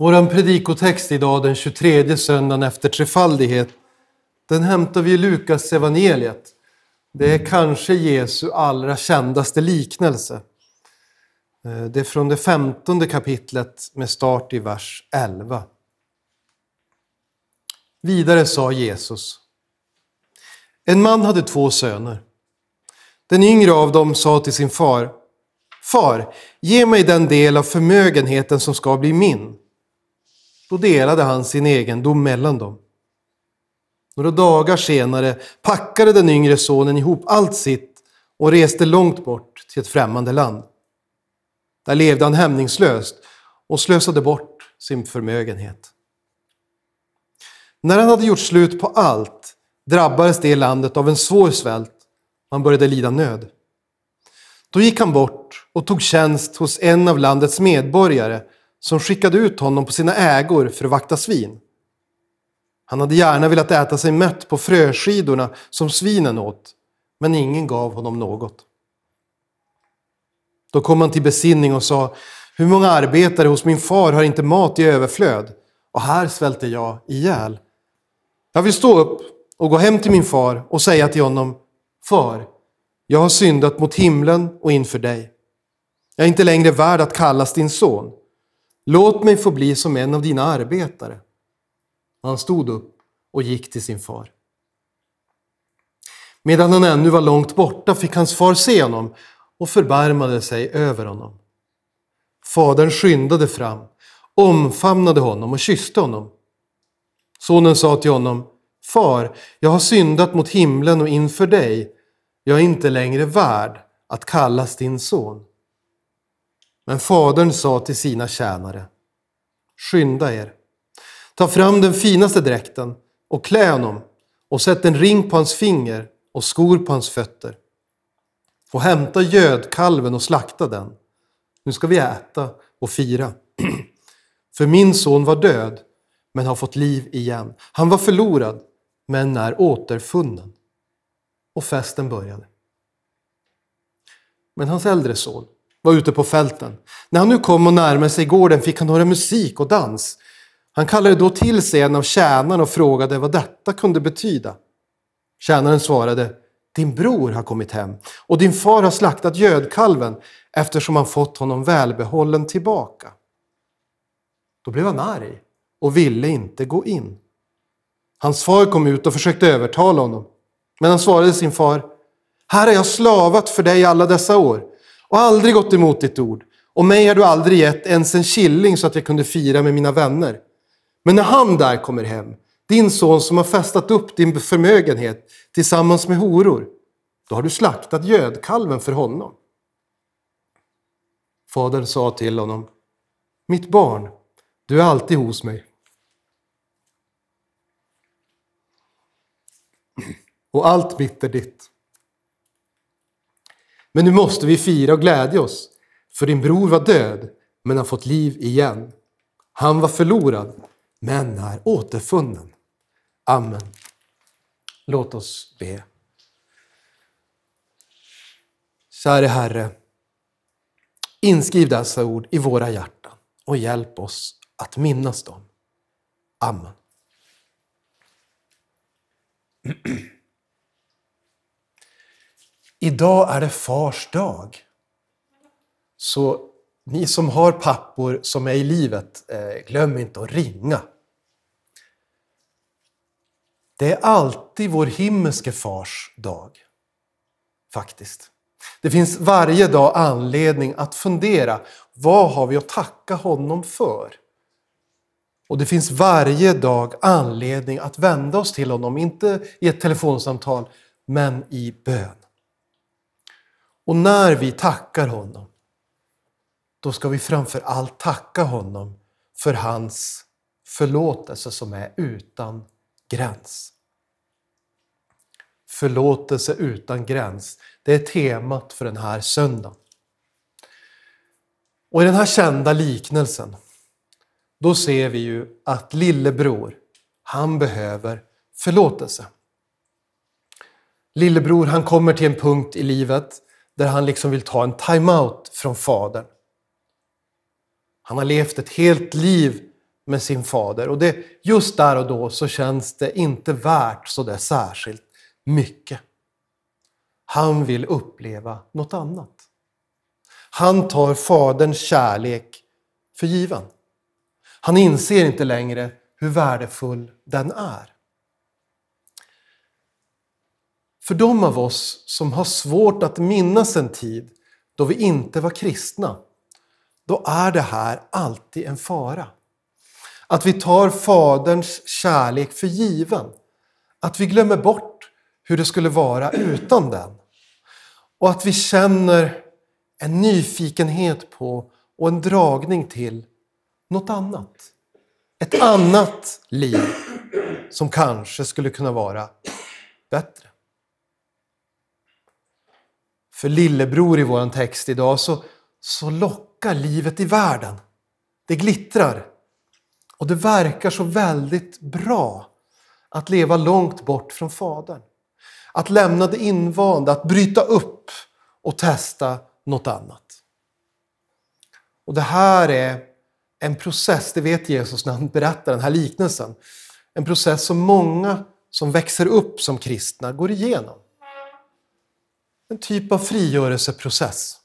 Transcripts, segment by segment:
Vår predikotext idag, den 23 söndagen efter trefaldighet, den hämtar vi i Lukas evangeliet. Det är kanske Jesu allra kändaste liknelse. Eh, det är från det femtonde kapitlet med start i vers 11. Vidare sa Jesus. En man hade två söner. Den yngre av dem sa till sin far. Far, ge mig den del av förmögenheten som ska bli min. Då delade han sin egendom mellan dem. Några dagar senare packade den yngre sonen ihop allt sitt och reste långt bort till ett främmande land. Där levde han hämningslöst och slösade bort sin förmögenhet. När han hade gjort slut på allt drabbades det landet av en svår svält och han började lida nöd. Då gick han bort och tog tjänst hos en av landets medborgare som skickade ut honom på sina ägor för att vakta svin. Han hade gärna velat äta sig mätt på fröskidorna som svinen åt, men ingen gav honom något. Då kom han till besinning och sa, hur många arbetare hos min far har inte mat i överflöd? Och här svälter jag ihjäl. Jag vill stå upp och gå hem till min far och säga till honom, Far, jag har syndat mot himlen och inför dig. Jag är inte längre värd att kallas din son. Låt mig få bli som en av dina arbetare. Han stod upp och gick till sin far. Medan han ännu var långt borta fick hans far se honom och förbarmade sig över honom. Fadern skyndade fram, omfamnade honom och kysste honom. Sonen sa till honom, Far, jag har syndat mot himlen och inför dig. Jag är inte längre värd att kallas din son. Men fadern sa till sina tjänare, skynda er, ta fram den finaste dräkten och klä honom och sätt en ring på hans finger och skor på hans fötter. Och hämta gödkalven och slakta den. Nu ska vi äta och fira. För min son var död, men har fått liv igen. Han var förlorad, men är återfunnen. Och festen började. Men hans äldre son var ute på fälten. När han nu kom och närmade sig gården fick han höra musik och dans. Han kallade då till sig en av tjänarna och frågade vad detta kunde betyda. Tjänaren svarade, din bror har kommit hem och din far har slaktat gödkalven eftersom han fått honom välbehållen tillbaka. Då blev han arg och ville inte gå in. Hans far kom ut och försökte övertala honom. Men han svarade sin far, här har jag slavat för dig alla dessa år och aldrig gått emot ditt ord. Och mig har du aldrig gett ens en killing så att jag kunde fira med mina vänner. Men när han där kommer hem, din son som har festat upp din förmögenhet tillsammans med horor, då har du slaktat gödkalven för honom. Fadern sa till honom, mitt barn, du är alltid hos mig. Och allt mitt är ditt. Men nu måste vi fira och glädja oss, för din bror var död, men har fått liv igen. Han var förlorad, men är återfunnen. Amen. Låt oss be. Käre Herre, inskriv dessa ord i våra hjärtan och hjälp oss att minnas dem. Amen. Idag är det fars dag. Så ni som har pappor som är i livet, eh, glöm inte att ringa. Det är alltid vår himmelske fars dag. Faktiskt. Det finns varje dag anledning att fundera, vad har vi att tacka honom för? Och det finns varje dag anledning att vända oss till honom, inte i ett telefonsamtal, men i bön. Och när vi tackar honom, då ska vi framför allt tacka honom för hans förlåtelse som är utan gräns. Förlåtelse utan gräns, det är temat för den här söndagen. Och i den här kända liknelsen, då ser vi ju att lillebror, han behöver förlåtelse. Lillebror, han kommer till en punkt i livet där han liksom vill ta en time-out från fadern. Han har levt ett helt liv med sin fader. Och det, just där och då så känns det inte värt så där särskilt mycket. Han vill uppleva något annat. Han tar faderns kärlek för given. Han inser inte längre hur värdefull den är. För de av oss som har svårt att minnas en tid då vi inte var kristna, då är det här alltid en fara. Att vi tar Faderns kärlek för given. Att vi glömmer bort hur det skulle vara utan den. Och att vi känner en nyfikenhet på och en dragning till något annat. Ett annat liv som kanske skulle kunna vara bättre. För lillebror i vår text idag så, så lockar livet i världen. Det glittrar. Och det verkar så väldigt bra att leva långt bort från Fadern. Att lämna det invanda, att bryta upp och testa något annat. Och det här är en process, det vet Jesus när han berättar den här liknelsen. En process som många som växer upp som kristna går igenom. En typ av frigörelseprocess.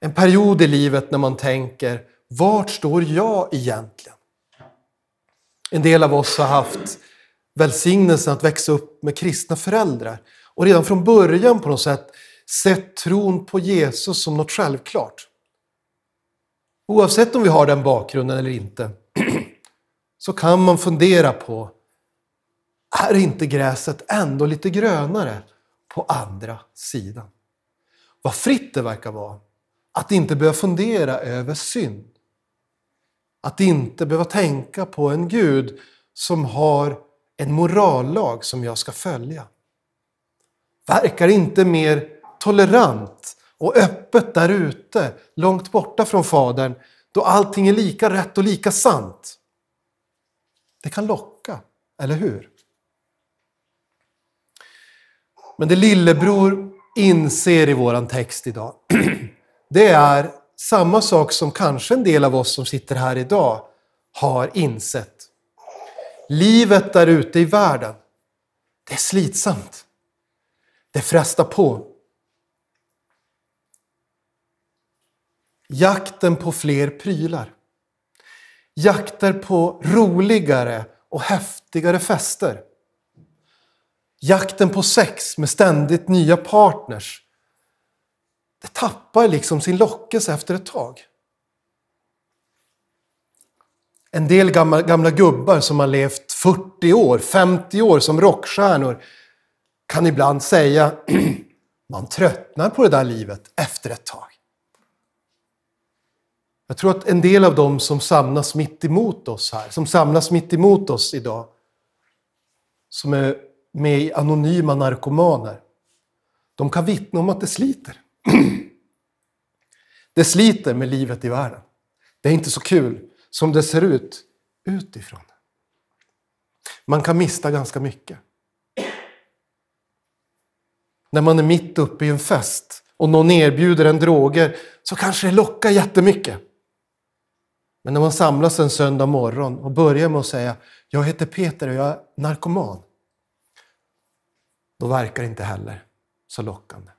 En period i livet när man tänker, vart står jag egentligen? En del av oss har haft välsignelsen att växa upp med kristna föräldrar och redan från början på något sätt sett tron på Jesus som något självklart. Oavsett om vi har den bakgrunden eller inte så kan man fundera på, är inte gräset ändå lite grönare på andra sidan? Vad fritt det verkar vara att inte behöva fundera över synd. Att inte behöva tänka på en Gud som har en morallag som jag ska följa. Verkar inte mer tolerant och öppet där ute, långt borta från Fadern, då allting är lika rätt och lika sant. Det kan locka, eller hur? Men det lillebror inser i våran text idag, det är samma sak som kanske en del av oss som sitter här idag har insett. Livet där ute i världen, det är slitsamt. Det frestar på. Jakten på fler prylar. Jakter på roligare och häftigare fester. Jakten på sex med ständigt nya partners det tappar liksom sin lockelse efter ett tag. En del gamla, gamla gubbar som har levt 40 år, 50 år som rockstjärnor kan ibland säga man tröttnar på det där livet efter ett tag. Jag tror att en del av dem som samlas mitt emot oss här, som samlas mitt emot oss idag, som är med i anonyma narkomaner, de kan vittna om att det sliter. Det sliter med livet i världen. Det är inte så kul som det ser ut utifrån. Man kan mista ganska mycket. När man är mitt uppe i en fest och någon erbjuder en droger så kanske det lockar jättemycket. Men när man samlas en söndag morgon och börjar med att säga jag heter Peter och jag är narkoman. Då verkar det inte heller så lockande.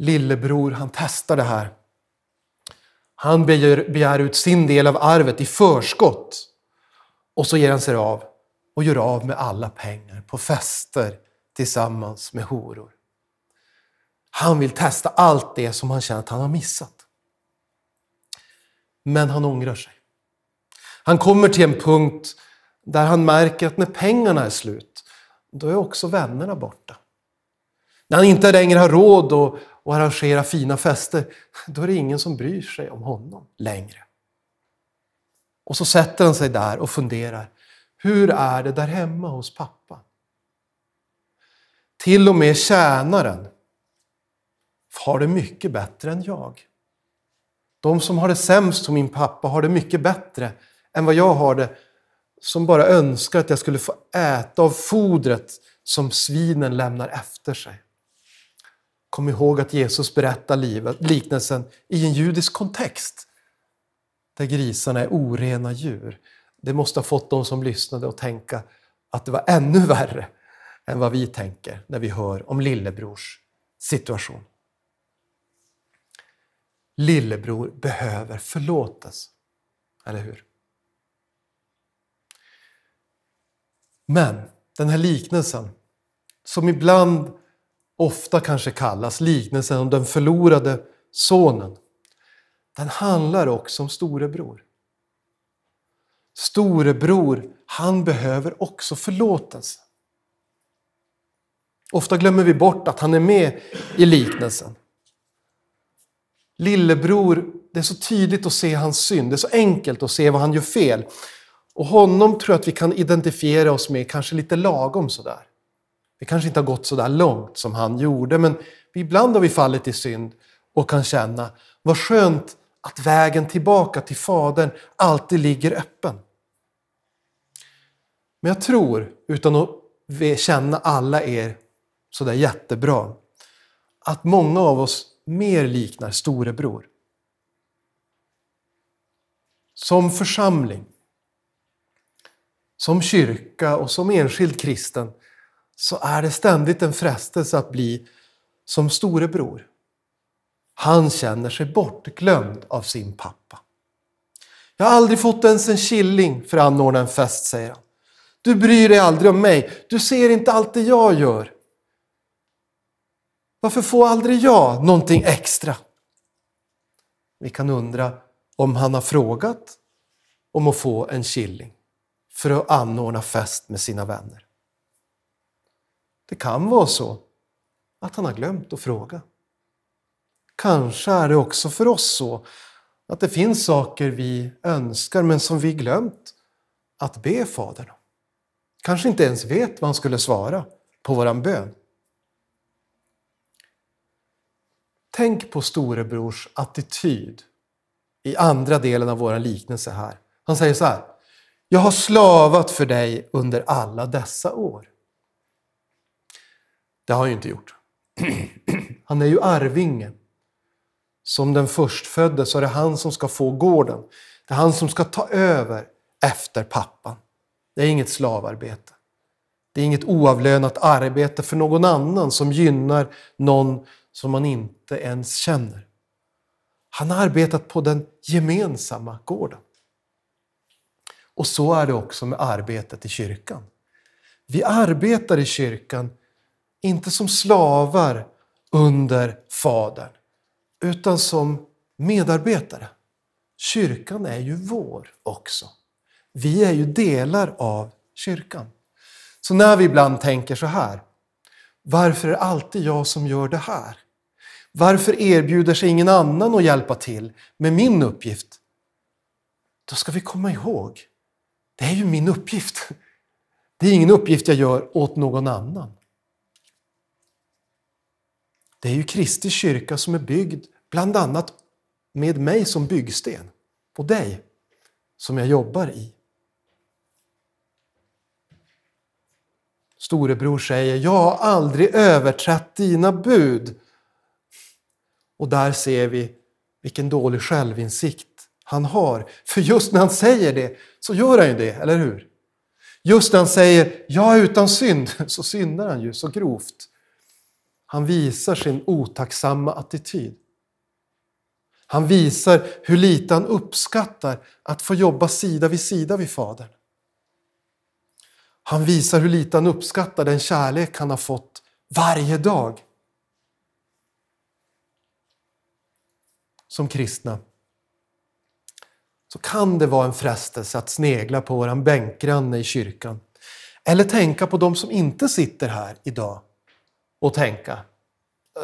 lillebror, han testar det här. Han begär, begär ut sin del av arvet i förskott. Och så ger han sig av och gör av med alla pengar på fester tillsammans med horor. Han vill testa allt det som han känner att han har missat. Men han ångrar sig. Han kommer till en punkt där han märker att när pengarna är slut, då är också vännerna borta. När han inte längre har råd att, att arrangera fina fester, då är det ingen som bryr sig om honom längre. Och så sätter han sig där och funderar. Hur är det där hemma hos pappa? Till och med tjänaren har det mycket bättre än jag. De som har det sämst som min pappa har det mycket bättre än vad jag har det som bara önskar att jag skulle få äta av fodret som svinen lämnar efter sig. Kom ihåg att Jesus berättar livet, liknelsen i en judisk kontext. där grisarna är orena djur. Det måste ha fått de som lyssnade att tänka att det var ännu värre än vad vi tänker när vi hör om lillebrors situation. Lillebror behöver förlåtas, eller hur? Men den här liknelsen, som ibland ofta kanske kallas liknelsen om den förlorade sonen, den handlar också om storebror. Storebror, han behöver också förlåtelse. Ofta glömmer vi bort att han är med i liknelsen. Lillebror, det är så tydligt att se hans synd, det är så enkelt att se vad han gör fel. Och honom tror jag att vi kan identifiera oss med kanske lite lagom sådär. Vi kanske inte har gått så där långt som han gjorde, men ibland har vi fallit i synd och kan känna vad skönt att vägen tillbaka till Fadern alltid ligger öppen. Men jag tror, utan att känna alla er sådär jättebra, att många av oss mer liknar storebror. Som församling, som kyrka och som enskild kristen så är det ständigt en frestelse att bli som storebror. Han känner sig bortglömd av sin pappa. Jag har aldrig fått ens en killing för att anordna en fest, säger han. Du bryr dig aldrig om mig. Du ser inte allt det jag gör. Varför får aldrig jag någonting extra? Vi kan undra om han har frågat om att få en killing för att anordna fest med sina vänner. Det kan vara så att han har glömt att fråga. Kanske är det också för oss så att det finns saker vi önskar men som vi glömt att be Fadern om. Kanske inte ens vet vad han skulle svara på våran bön. Tänk på storebrors attityd i andra delen av vår liknelse här. Han säger så här. Jag har slavat för dig under alla dessa år. Det har han ju inte gjort. Han är ju arvingen. Som den förstfödde så är det han som ska få gården. Det är han som ska ta över efter pappan. Det är inget slavarbete. Det är inget oavlönat arbete för någon annan som gynnar någon som man inte ens känner. Han har arbetat på den gemensamma gården. Och så är det också med arbetet i kyrkan. Vi arbetar i kyrkan inte som slavar under Fadern, utan som medarbetare. Kyrkan är ju vår också. Vi är ju delar av kyrkan. Så när vi ibland tänker så här, varför är det alltid jag som gör det här? Varför erbjuder sig ingen annan att hjälpa till med min uppgift? Då ska vi komma ihåg, det är ju min uppgift. Det är ingen uppgift jag gör åt någon annan. Det är ju Kristi kyrka som är byggd bland annat med mig som byggsten och dig som jag jobbar i. Storebror säger, jag har aldrig överträtt dina bud. Och där ser vi vilken dålig självinsikt han har. För just när han säger det så gör han ju det, eller hur? Just när han säger jag är utan synd så syndar han ju så grovt. Han visar sin otacksamma attityd. Han visar hur lite han uppskattar att få jobba sida vid sida vid Fadern. Han visar hur lite han uppskattar den kärlek han har fått varje dag. Som kristna så kan det vara en frestelse att snegla på våran bänkgranne i kyrkan. Eller tänka på de som inte sitter här idag och tänka,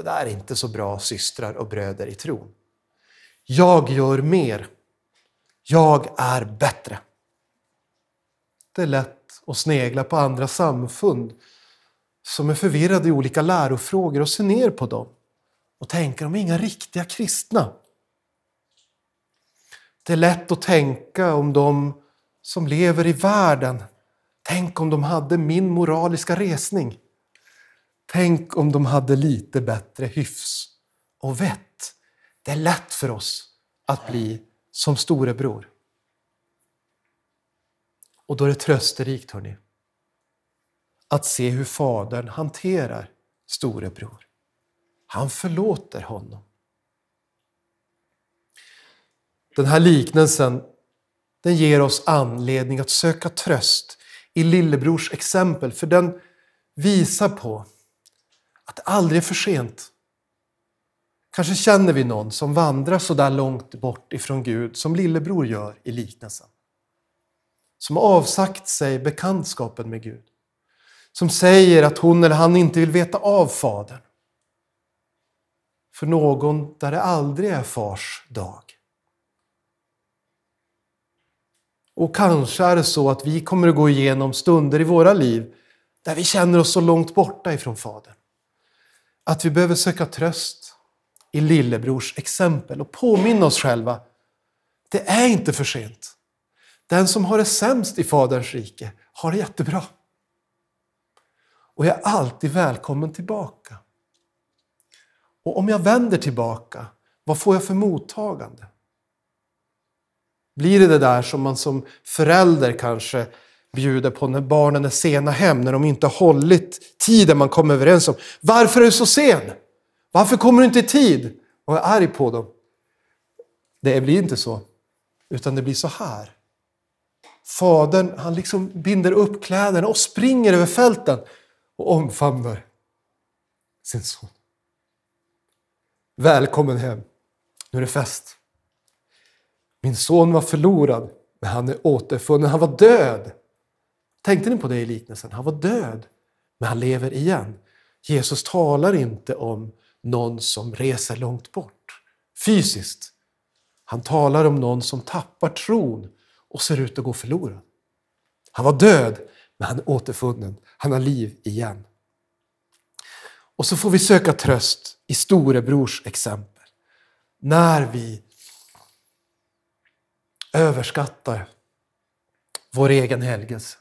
det är inte så bra systrar och bröder i tron. Jag gör mer. Jag är bättre. Det är lätt att snegla på andra samfund som är förvirrade i olika lärofrågor och se ner på dem och tänka de är inga riktiga kristna. Det är lätt att tänka om de som lever i världen. Tänk om de hade min moraliska resning. Tänk om de hade lite bättre hyfs och vett. Det är lätt för oss att bli som storebror. Och då är det trösterikt, hörni, att se hur fadern hanterar storebror. Han förlåter honom. Den här liknelsen den ger oss anledning att söka tröst i lillebrors exempel, för den visar på att det aldrig är för sent. Kanske känner vi någon som vandrar så där långt bort ifrån Gud som lillebror gör i liknelsen. Som har avsagt sig bekantskapen med Gud. Som säger att hon eller han inte vill veta av Fadern. För någon där det aldrig är fars dag. Och kanske är det så att vi kommer att gå igenom stunder i våra liv där vi känner oss så långt borta ifrån Fadern. Att vi behöver söka tröst i lillebrors exempel och påminna oss själva. Det är inte för sent. Den som har det sämst i Faderns rike har det jättebra. Och jag är alltid välkommen tillbaka. Och om jag vänder tillbaka, vad får jag för mottagande? Blir det det där som man som förälder kanske bjuder på när barnen är sena hem, när de inte har hållit tiden man kom överens om. Varför är du så sen? Varför kommer du inte i tid? Och är arg på dem. Det blir inte så, utan det blir så här. Fadern han liksom binder upp kläderna och springer över fälten och omfamnar sin son. Välkommen hem. Nu är det fest. Min son var förlorad, men han är återfunnen. Han var död. Tänkte ni på det i liknelsen? Han var död, men han lever igen. Jesus talar inte om någon som reser långt bort fysiskt. Han talar om någon som tappar tron och ser ut att gå förlorad. Han var död, men han är återfunnen. Han har liv igen. Och så får vi söka tröst i storebrors exempel. När vi överskattar vår egen helgelse.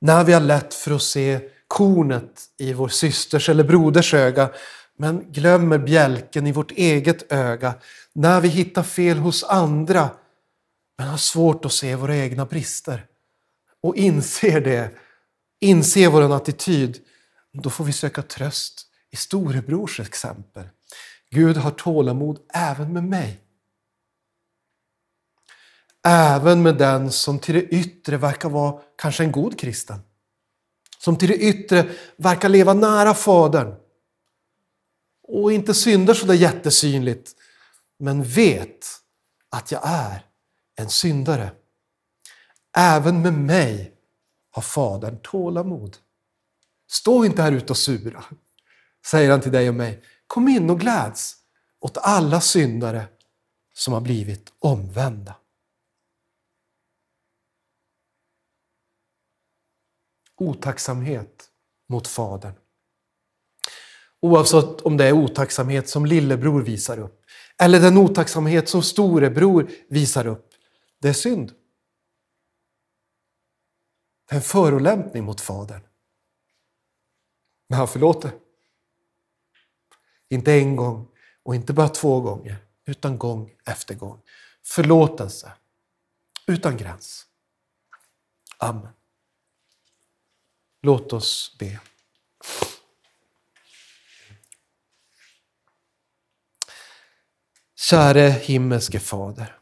När vi har lätt för att se kornet i vår systers eller broders öga men glömmer bjälken i vårt eget öga. När vi hittar fel hos andra men har svårt att se våra egna brister och inser det, inser vår attityd, då får vi söka tröst i storebrors exempel. Gud har tålamod även med mig. Även med den som till det yttre verkar vara kanske en god kristen. Som till det yttre verkar leva nära Fadern. Och inte syndar så där jättesynligt, men vet att jag är en syndare. Även med mig har Fadern tålamod. Stå inte här ute och sura, säger han till dig och mig. Kom in och gläds åt alla syndare som har blivit omvända. Otacksamhet mot Fadern. Oavsett om det är otacksamhet som lillebror visar upp eller den otacksamhet som storebror visar upp. Det är synd. Det är en förolämpning mot Fadern. Men han förlåter. Inte en gång och inte bara två gånger, utan gång efter gång. Förlåtelse utan gräns. Amen. Låt oss be. Käre himmelske Fader.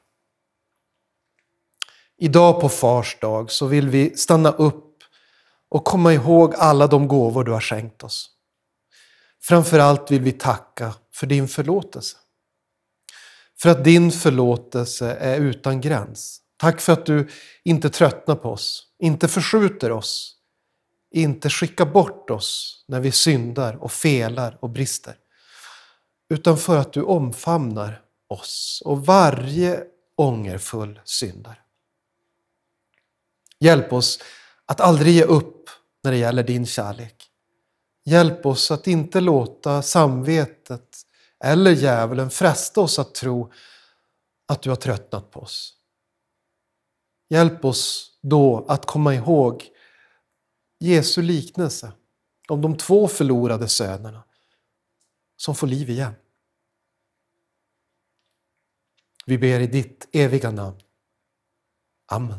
Idag på Fars dag så vill vi stanna upp och komma ihåg alla de gåvor du har skänkt oss. Framförallt vill vi tacka för din förlåtelse. För att din förlåtelse är utan gräns. Tack för att du inte tröttnar på oss, inte förskjuter oss, inte skicka bort oss när vi syndar och felar och brister. Utan för att du omfamnar oss och varje ångerfull syndare. Hjälp oss att aldrig ge upp när det gäller din kärlek. Hjälp oss att inte låta samvetet eller djävulen fresta oss att tro att du har tröttnat på oss. Hjälp oss då att komma ihåg Jesu liknelse om de två förlorade sönerna som får liv igen. Vi ber i ditt eviga namn. Amen.